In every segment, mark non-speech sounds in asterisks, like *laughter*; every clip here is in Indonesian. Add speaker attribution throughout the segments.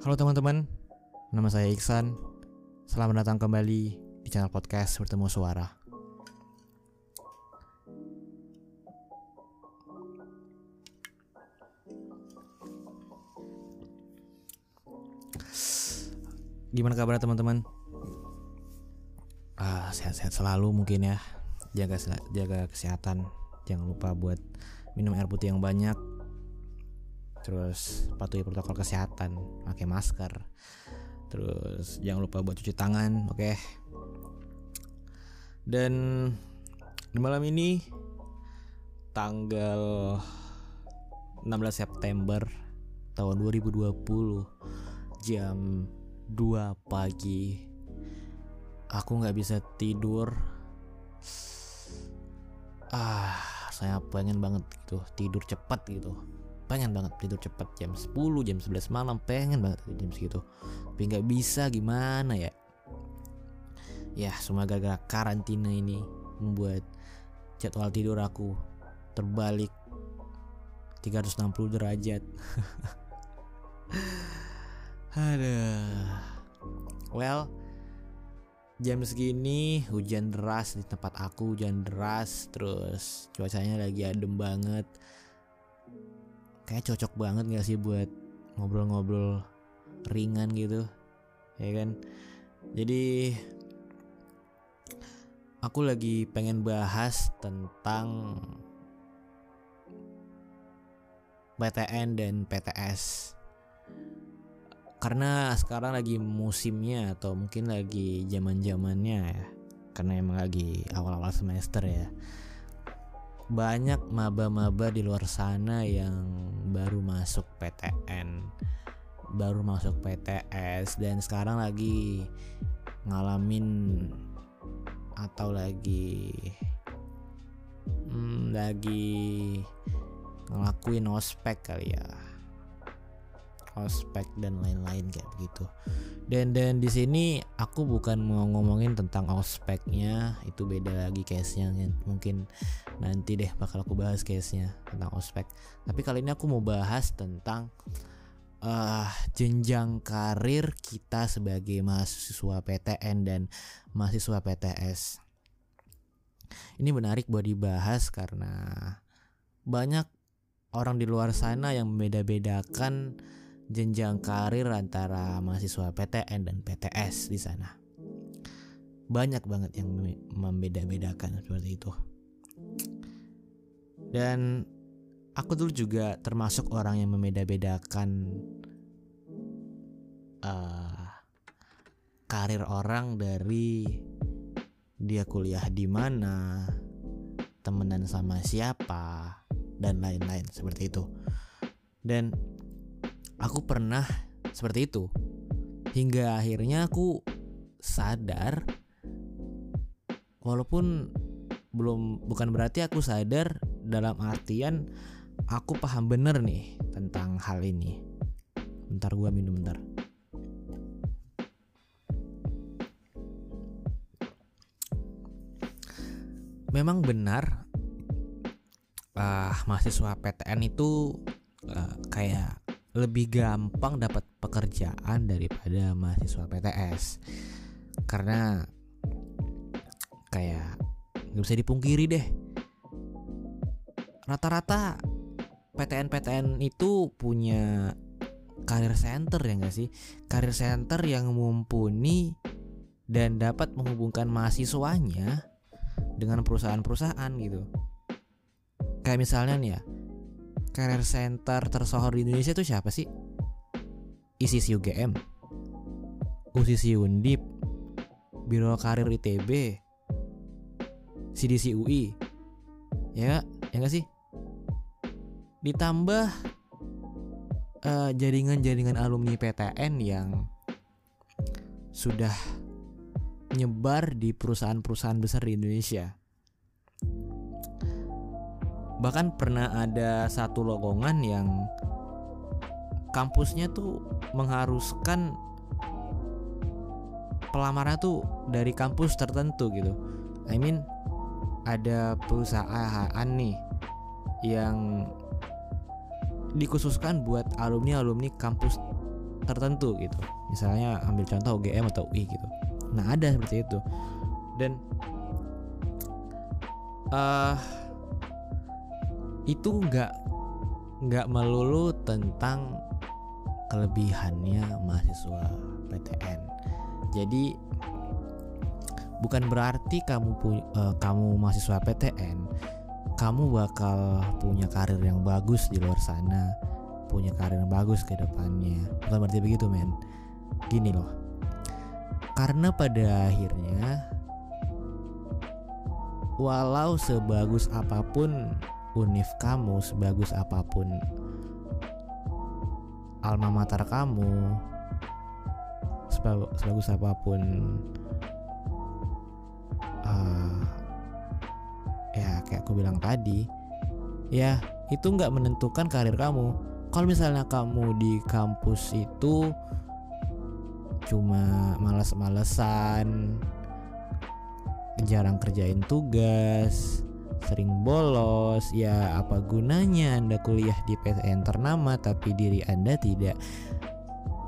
Speaker 1: Halo teman-teman, nama saya Iksan. Selamat datang kembali di channel podcast Bertemu Suara. Gimana kabar teman-teman? Ah, sehat-sehat selalu mungkin ya. Jaga jaga kesehatan. Jangan lupa buat minum air putih yang banyak. Terus patuhi protokol kesehatan, pakai masker. Terus jangan lupa buat cuci tangan, oke? Okay? Dan di malam ini tanggal 16 September tahun 2020 jam 2 pagi aku nggak bisa tidur ah saya pengen banget gitu tidur cepat gitu pengen banget tidur cepat jam 10 jam 11 malam pengen banget jam segitu. Tapi nggak bisa gimana ya? Ya semua gara-gara karantina ini membuat jadwal tidur aku terbalik. 360 derajat. *laughs* Aduh. Well, jam segini hujan deras di tempat aku hujan deras terus cuacanya lagi adem banget kayak cocok banget gak sih buat ngobrol-ngobrol ringan gitu ya kan? Jadi aku lagi pengen bahas tentang PTN dan PTS karena sekarang lagi musimnya atau mungkin lagi zaman zamannya ya karena emang lagi awal-awal semester ya banyak maba-maba di luar sana yang baru masuk PTN baru masuk PTS dan sekarang lagi ngalamin atau lagi hmm, lagi ngelakuin ospek kali ya ospek dan lain-lain kayak begitu. Dan dan di sini aku bukan mau ngomongin tentang ospeknya, itu beda lagi case-nya mungkin nanti deh bakal aku bahas case-nya tentang ospek. Tapi kali ini aku mau bahas tentang uh, jenjang karir kita sebagai mahasiswa PTN dan mahasiswa PTS. Ini menarik buat dibahas karena banyak orang di luar sana yang membeda-bedakan jenjang karir antara mahasiswa PTN dan PTS di sana. Banyak banget yang membeda-bedakan seperti itu. Dan aku dulu juga termasuk orang yang membeda-bedakan uh, karir orang dari dia kuliah di mana, temenan sama siapa, dan lain-lain seperti itu. Dan aku pernah seperti itu. Hingga akhirnya aku sadar walaupun belum bukan berarti aku sadar dalam artian aku paham bener nih tentang hal ini. Bentar gua minum bentar. Memang benar uh, mahasiswa PTN itu uh, kayak lebih gampang dapat pekerjaan daripada mahasiswa PTS karena kayak nggak bisa dipungkiri deh. Rata-rata PTN-PTN itu punya karir center ya nggak sih? Karir center yang mumpuni dan dapat menghubungkan mahasiswanya dengan perusahaan-perusahaan gitu. Kayak misalnya nih ya career center tersohor di Indonesia itu siapa sih? ISIS UGM, USIS Undip, Biro Karir ITB, CDC UI, ya, ya nggak sih? Ditambah uh, jaringan-jaringan alumni PTN yang sudah nyebar di perusahaan-perusahaan besar di Indonesia bahkan pernah ada satu lowongan yang kampusnya tuh mengharuskan pelamarnya tuh dari kampus tertentu gitu. I mean ada perusahaan nih yang dikhususkan buat alumni alumni kampus tertentu gitu. Misalnya ambil contoh UGM atau UI gitu. Nah ada seperti itu. Dan uh, itu nggak nggak melulu tentang kelebihannya mahasiswa PTN jadi bukan berarti kamu pu- uh, kamu mahasiswa PTN kamu bakal punya karir yang bagus di luar sana punya karir yang bagus ke depannya. Bukan berarti begitu men. Gini loh. Karena pada akhirnya walau sebagus apa pun univ kamu sebagus apa pun alma mater kamu sebagus apa pun uh, ya kayak aku bilang tadi ya itu nggak menentukan karir kamu. Kalau misalnya kamu di kampus itu cuma males-malesan jarang kerjain tugas sering bolos. Ya apa gunanya anda kuliah di PTN ternama tapi diri anda tidak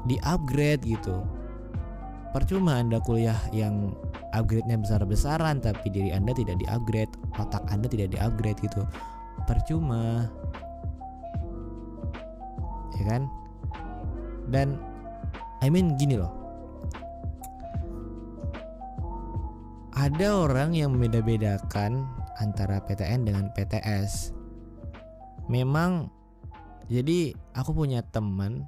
Speaker 1: di upgrade gitu? Percuma anda kuliah yang upgrade-nya besar-besaran tapi diri anda tidak di upgrade otak anda tidak di upgrade gitu. Percuma. Ya kan? Dan I mean gini loh. Ada orang yang membeda-bedakan antara PTN dengan PTS memang jadi aku punya teman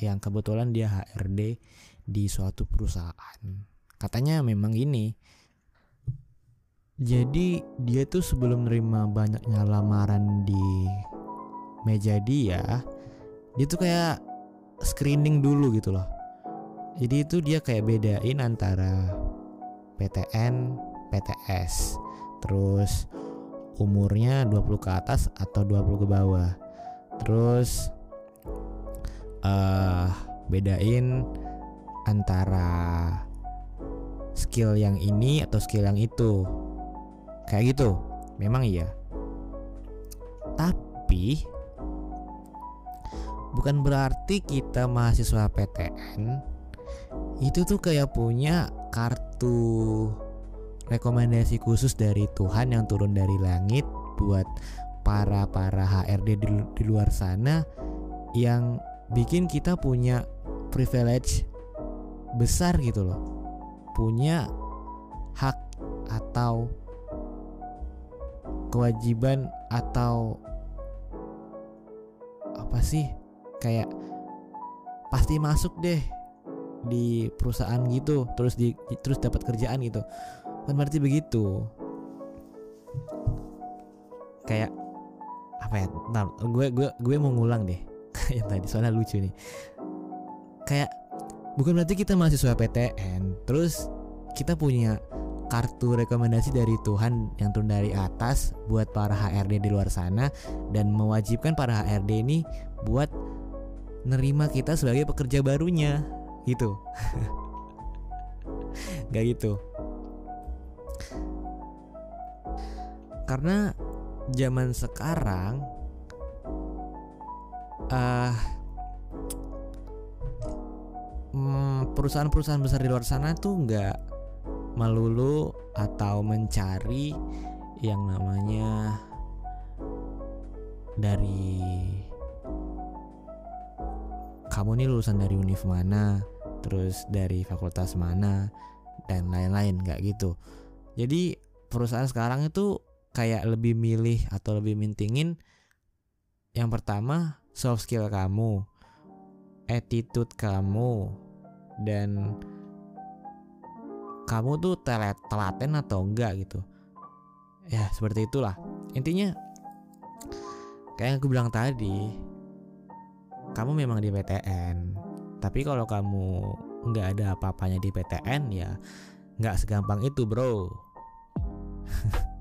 Speaker 1: yang kebetulan dia HRD di suatu perusahaan. Katanya memang gini. Jadi dia tuh sebelum nerima banyaknya lamaran di meja dia dia tuh kayak screening dulu gitu loh. Jadi itu dia kayak bedain antara PTN PTS terus umurnya 20 ke atas atau 20 ke bawah. Terus uh, bedain antara skill yang ini atau skill yang itu. Kayak gitu. Memang iya. Tapi bukan berarti kita mahasiswa PTN itu tuh kayak punya kartu rekomendasi khusus dari Tuhan yang turun dari langit buat para para HRD di, di luar sana yang bikin kita punya privilege besar gitu loh. Punya hak atau kewajiban atau apa sih? Kayak pasti masuk deh di perusahaan gitu terus di terus dapat kerjaan gitu kan berarti begitu. Kayak apa ya nah, gue gue gue mau ngulang deh. *laughs* Yang tadi soalnya lucu nih. Kayak bukan berarti kita mahasiswa PTN terus kita punya kartu rekomendasi dari Tuhan yang turun dari atas buat para HRD di luar sana dan mewajibkan para HRD ini buat nerima kita sebagai pekerja barunya. Gitu. *laughs* Nggak gitu karena zaman sekarang uh, perusahaan-perusahaan besar di luar sana tuh nggak melulu atau mencari yang namanya dari kamu nih lulusan dari univ mana? Terus dari fakultas mana? dan lain-lain nggak gitu jadi perusahaan sekarang itu kayak lebih milih atau lebih mintingin yang pertama soft skill kamu attitude kamu dan kamu tuh telat telaten atau enggak gitu. Ya seperti itulah. Intinya kayak yang aku bilang tadi kamu memang di PTN tapi kalau kamu nggak ada apa-apanya di PTN ya nggak segampang itu bro. *laughs*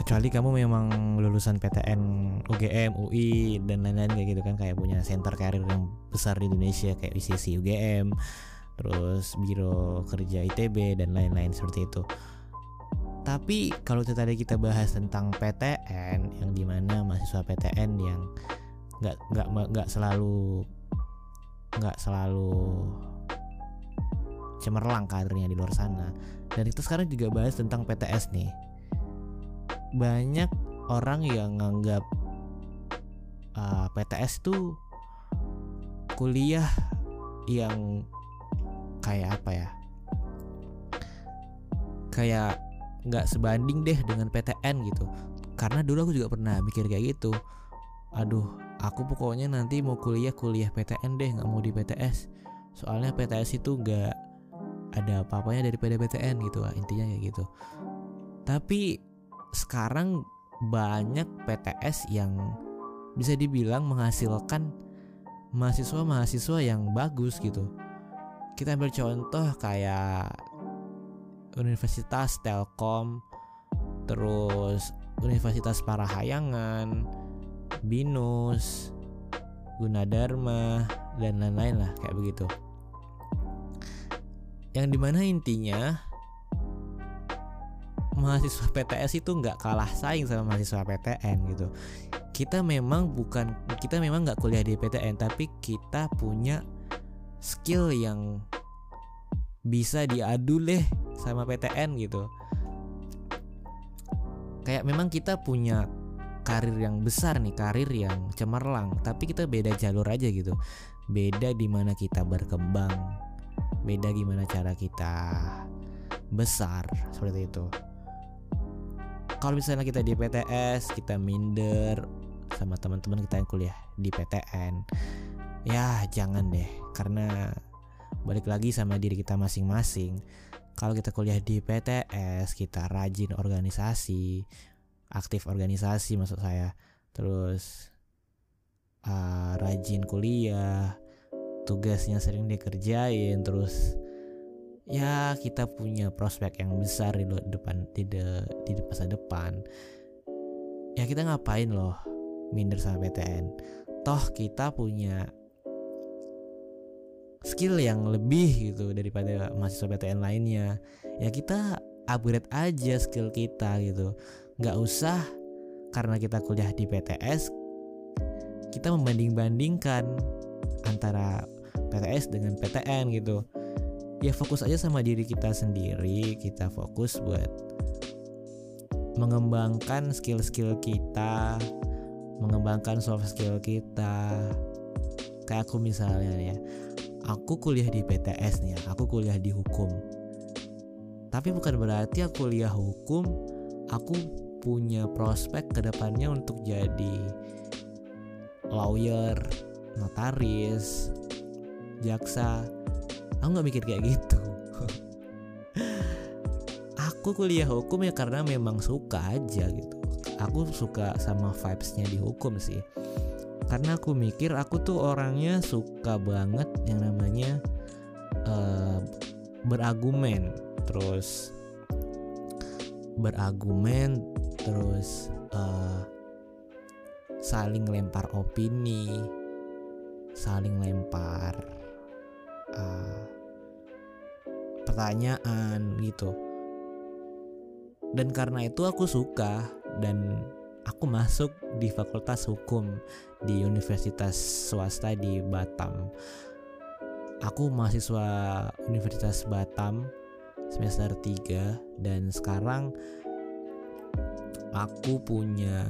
Speaker 1: Kecuali kamu memang lulusan PTN UGM UI dan lain-lain kayak gitu kan. Kayak punya center karir yang besar di Indonesia kayak ICC UGM terus biro kerja ITB dan lain-lain seperti itu. Tapi kalau tadi kita bahas tentang PTN yang di mana mahasiswa PTN yang nggak nggak nggak selalu nggak selalu cemerlang karirnya di luar sana. Dan itu sekarang juga bahas tentang PTS nih. Banyak orang yang nganggap uh, PTS itu kuliah yang kayak apa ya? Kayak nggak sebanding deh dengan PTN gitu. Karena dulu aku juga pernah mikir kayak gitu. Aduh aku pokoknya nanti mau kuliah kuliah PTN deh nggak mau di PTS soalnya PTS itu nggak ada apa-apanya daripada PTN gitu lah intinya kayak gitu. Tapi sekarang banyak PTS yang bisa dibilang menghasilkan mahasiswa-mahasiswa yang bagus gitu. Kita ambil contoh kayak Universitas Telkom terus Universitas Parahayangan Binus Gunadarma dan lain-lain lah kayak begitu yang di mana intinya mahasiswa PTS itu nggak kalah saing sama mahasiswa PTN gitu. Kita memang bukan kita memang nggak kuliah di PTN tapi kita punya skill yang bisa diadu deh sama PTN gitu. Kayak memang kita punya karir yang besar nih karir yang cemerlang tapi kita beda jalur aja gitu. Beda di mana kita berkembang beda gimana cara kita besar seperti itu. Kalau misalnya kita di PTS kita minder sama teman-teman kita yang kuliah di PTN ya jangan deh. Karena balik lagi sama diri kita masing-masing. Kalau kita kuliah di PTS kita rajin organisasi aktif organisasi maksud saya. Terus uh, rajin kuliah tugasnya sering dikerjain terus ya kita punya prospek yang besar di depan di, de, di masa depan. Ya kita ngapain loh minder sama PTN toh kita punya skill yang lebih gitu daripada mahasiswa PTN lainnya. Ya kita upgrade aja skill kita gitu. Nggak usah karena kita kuliah di PTS kita membanding-bandingkan antara PTS dengan PTN gitu. Ya fokus aja sama diri kita sendiri. Kita fokus buat mengembangkan skill-skill kita mengembangkan soft skill kita. Kayak aku misalnya ya aku kuliah di PTS nih ya, aku kuliah di hukum. Tapi bukan berarti aku kuliah hukum, aku punya prospek ke depannya untuk jadi lawyer, notaris, jaksa. Aku nggak mikir kayak gitu. aku kuliah hukum ya karena memang suka aja gitu. Aku suka sama vibesnya di hukum sih karena aku mikir aku tuh orangnya suka banget yang namanya uh, berargumen terus berargumen terus uh, saling lempar opini saling lempar uh, pertanyaan gitu dan karena itu aku suka dan aku masuk di Fakultas Hukum di Universitas swasta di Batam. Aku mahasiswa Universitas Batam semester 3 dan sekarang aku punya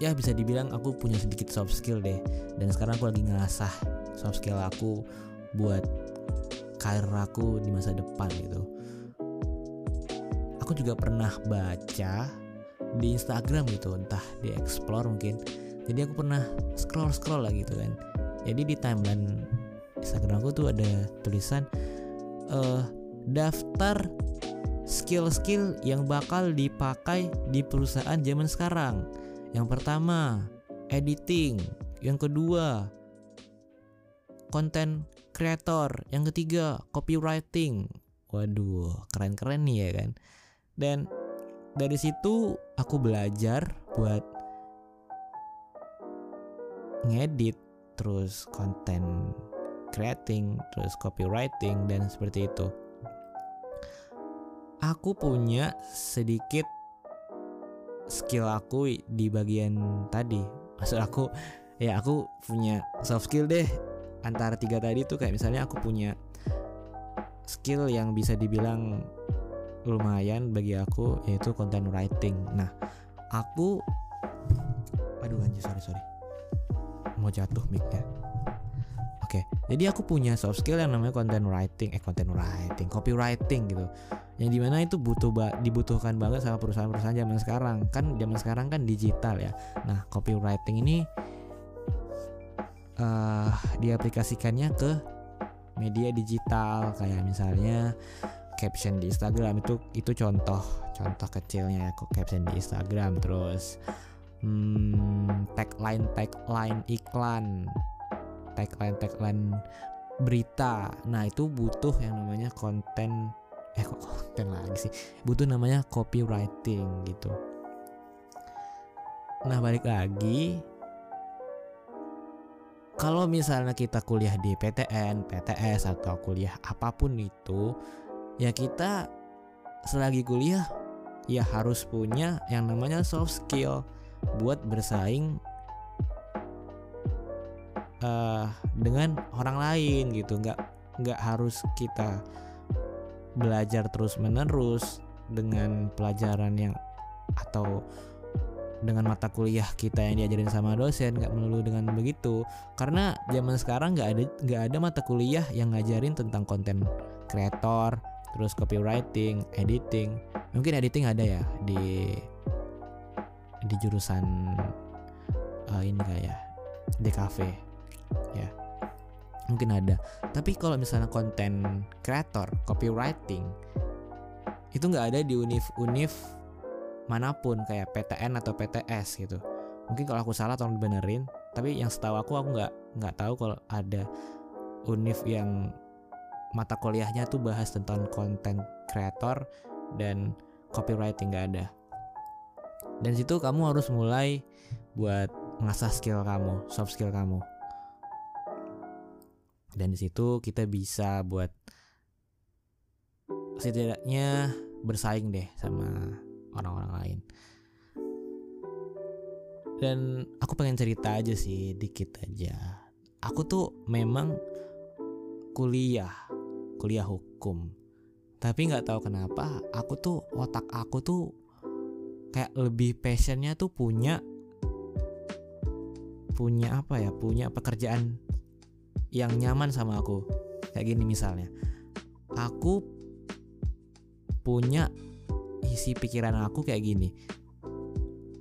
Speaker 1: ya bisa dibilang aku punya sedikit soft skill deh dan sekarang aku lagi ngasah soft skill aku buat karir aku di masa depan gitu. Aku juga pernah baca di Instagram gitu entah di explore mungkin. Jadi aku pernah scroll scroll lah gitu kan. Jadi di timeline Instagram aku tuh ada tulisan uh, daftar skill-skill yang bakal dipakai di perusahaan zaman sekarang. Yang pertama editing. Yang kedua konten creator. Yang ketiga copywriting. Waduh keren-keren nih ya kan. Dan dari situ aku belajar buat ngedit terus konten creating terus copywriting dan seperti itu. Aku punya sedikit skill aku di bagian tadi. Maksud aku ya aku punya soft skill deh antara tiga tadi tuh kayak misalnya aku punya skill yang bisa dibilang lumayan bagi aku yaitu content writing. Nah, aku aduh anjir sorry sorry mau jatuh mic-nya. Oke, jadi aku punya soft skill yang namanya content writing, eh content writing, copywriting gitu. Yang di mana itu butuh ba dibutuhkan banget sama perusahaan-perusahaan zaman sekarang. Kan zaman sekarang kan digital ya. Nah, copywriting ini uh, diaplikasikannya ke media digital. Kayak misalnya caption di Instagram itu itu contoh contoh kecilnya ya caption di Instagram. Terus hmm, tagline tagline iklan tagline tagline berita. Nah itu butuh yang namanya konten eh kok konten lagi sih? Butuh namanya copywriting gitu. Nah balik lagi kalau misalnya kita kuliah di PTN, PTS atau kuliah apa pun itu, ya kita selagi kuliah ya harus punya yang namanya soft skill buat bersaing uh, dengan orang lain gitu. Nggak nggak harus kita belajar terus menerus dengan pelajaran yang atau dengan mata kuliah kita yang diajarin sama dosen nggak melulu dengan begitu. Karena zaman sekarang nggak ada nggak ada mata kuliah yang ngajarin tentang konten kreator terus copywriting editing. Mungkin editing ada ya di di jurusan uh, ini kayak DKV ya. Mungkin ada. Tapi kalau misalnya konten kreator copywriting itu nggak ada di univ-univ mana pun kayak PTN atau PTS gitu. Mungkin kalau aku salah tolong dibenerin. Tapi yang setahu aku aku nggak nggak tahu kalau ada univ yang mata kuliahnya tuh bahas tentang konten kreator dan copywriting nggak ada. Dan situ kamu harus mulai buat mengasah skill kamu soft skill kamu. Dan di situ kita bisa buat setidaknya bersaing deh sama orang-orang lain. Dan aku pengen cerita aja sih dikit aja. Aku tuh memang kuliah kuliah hukum. Tapi nggak tahu kenapa aku tuh otak aku tuh kayak lebih passionnya tuh punya punya apa ya punya pekerjaan yang nyaman sama aku. Kayak gini misalnya. Aku punya isi pikiran aku kayak gini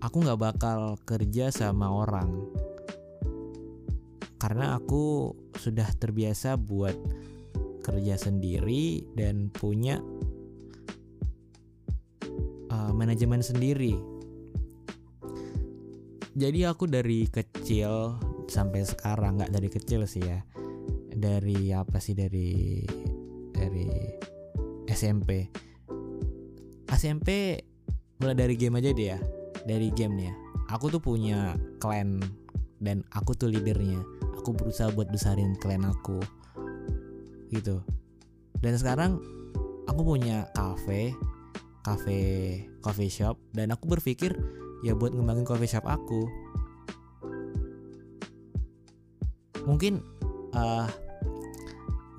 Speaker 1: aku nggak bakal kerja sama orang karena aku sudah terbiasa buat kerja sendiri dan punya manajemen sendiri. Jadi aku dari kecil sampai sekarang nggak dari kecil sih ya. Dari apa sih dari dari SMP. SMP mulai dari game aja deh ya. Dari game nih ya. Aku tuh punya clan dan aku tuh leadernya. Aku berusaha buat besarin clan aku. Gitu. Dan sekarang aku punya cafe cafe coffee shop dan aku berpikir ya buat ngembangin coffee shop aku mungkin uh,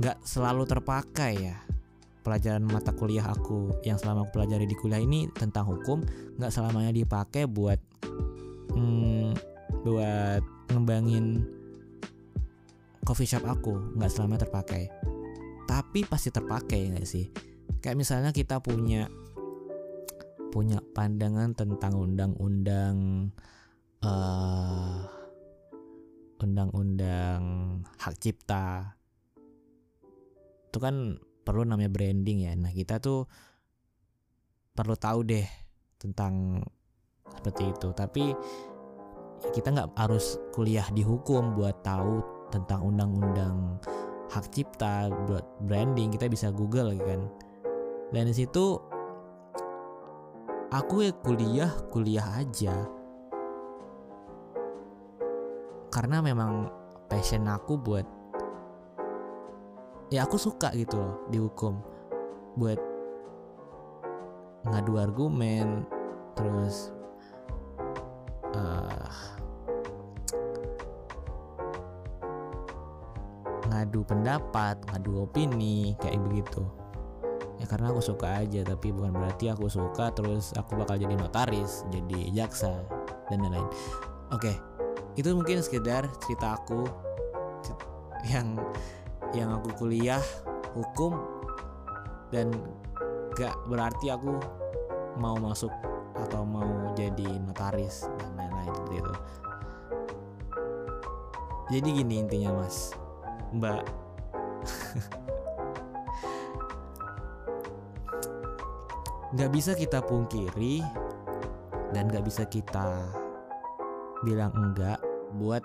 Speaker 1: nggak selalu terpakai ya pelajaran mata kuliah aku yang selama aku pelajari di kuliah ini tentang hukum nggak selamanya dipakai buat hmm, buat ngembangin coffee shop aku nggak selamanya terpakai. Tapi pasti terpakai nggak sih? Kayak misalnya kita punya punya pandangan tentang undang-undang uh, undang-undang hak cipta. Itu kan perlu namanya branding ya. Nah kita tuh perlu tahu deh tentang seperti itu. Tapi kita nggak harus kuliah di hukum buat tahu tentang undang-undang hak cipta buat branding. Kita bisa google kan. Dan di situ aku ya kuliah kuliah aja. Karena memang passion aku buat ya aku suka gitu loh di hukum buat ngadu argumen terus uh, ngadu pendapat ngadu opini kayak begitu. Ya karena aku suka aja tapi bukan berarti aku suka terus aku bakal jadi notaris jadi jaksa dan lain-lain. Oke itu mungkin sekedar cerita aku yang yang aku kuliah hukum dan gak berarti aku mau masuk atau mau jadi notaris dan lain-lain gitu jadi gini intinya mas. Mbak. *laughs* Nggak bisa kita pungkiri dan nggak bisa kita bilang enggak buat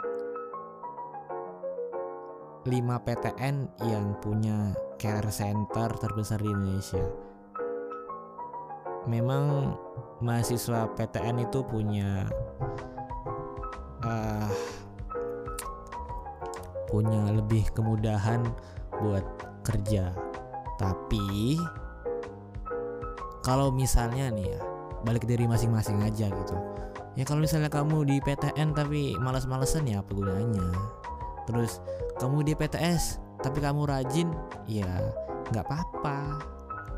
Speaker 1: 5 PTN yang punya care center terbesar di Indonesia. Memang mahasiswa PTN itu punya uh, punya lebih kemudahan buat kerja. Tapi kalau misalnya nih ya balik dari masing-masing aja gitu ya kalau misalnya kamu di PTN tapi malas-malesan ya apa gunanya terus kamu di PTS tapi kamu rajin ya nggak apa-apa.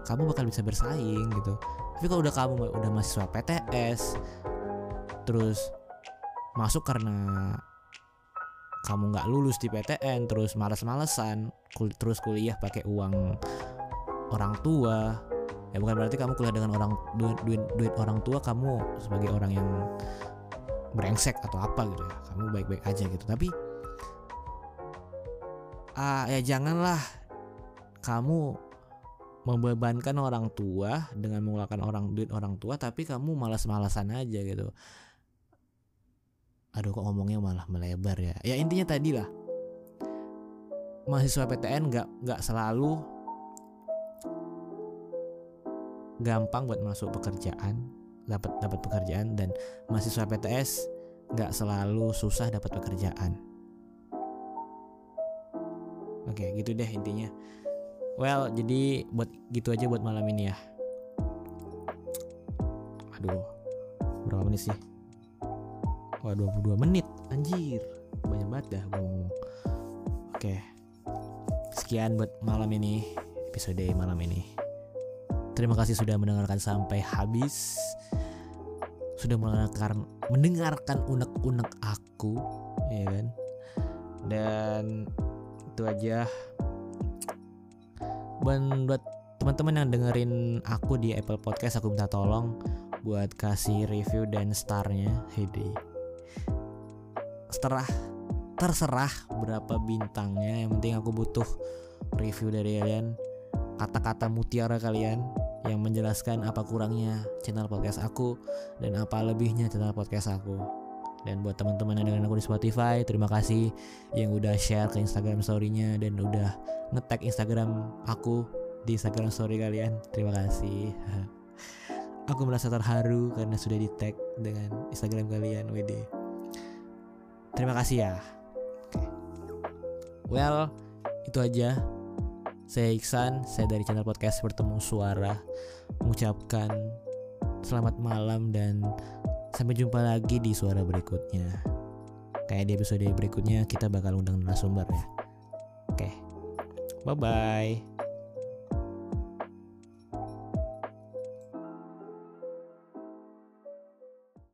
Speaker 1: Kamu bakal bisa bersaing gitu. Tapi kalau udah kamu udah mahasiswa PTS terus masuk karena kamu nggak lulus di PTN terus males-malesan kul terus kuliah pakai uang orang tua ya bukan berarti kamu kuliah dengan orang duit, duit duit orang tua kamu sebagai orang yang brengsek atau apa gitu ya. Kamu baik-baik aja gitu. Tapi ah ya janganlah kamu membebankan orang tua dengan mengeluarkan orang duit orang tua tapi kamu malas-malasan aja gitu. Aduh kok ngomongnya malah melebar ya. Ya intinya tadi lah. Mahasiswa PTN nggak nggak selalu gampang buat masuk pekerjaan dapat dapat pekerjaan dan mahasiswa PTS nggak selalu susah dapat pekerjaan oke gitu deh intinya. Well jadi buat gitu aja buat malam ini ya. Aduh berapa menit sih? Wah 22 menit. Anjir banyak banget dah gue ngomong. Oke sekian buat malam ini episode malam ini. Terima kasih sudah mendengarkan sampai habis. Sudah mendengarkan mendengarkan unek-unek aku, ya kan? Dan itu aja. Dan buat teman-teman yang dengerin aku di Apple Podcast aku minta tolong buat kasih review dan starnya. Hede. Terserah. Terserah berapa bintangnya. Yang penting aku butuh review dari kalian. Kata-kata mutiara kalian yang menjelaskan apa kurangnya channel podcast aku dan apa lebihnya channel podcast aku. Dan buat teman-teman yang dengerin aku di Spotify, terima kasih yang udah share ke Instagram story-nya dan udah nge-tag Instagram aku di Instagram story kalian. Terima kasih. *laughs* aku merasa terharu karena sudah di-tag dengan Instagram kalian, WD. Terima kasih ya. Well, itu aja saya Iksan, saya dari channel podcast Bertemu Suara mengucapkan selamat malam dan sampai jumpa lagi di suara berikutnya. Kayak di episode berikutnya kita bakal undang narasumber ya. Oke. Bye bye.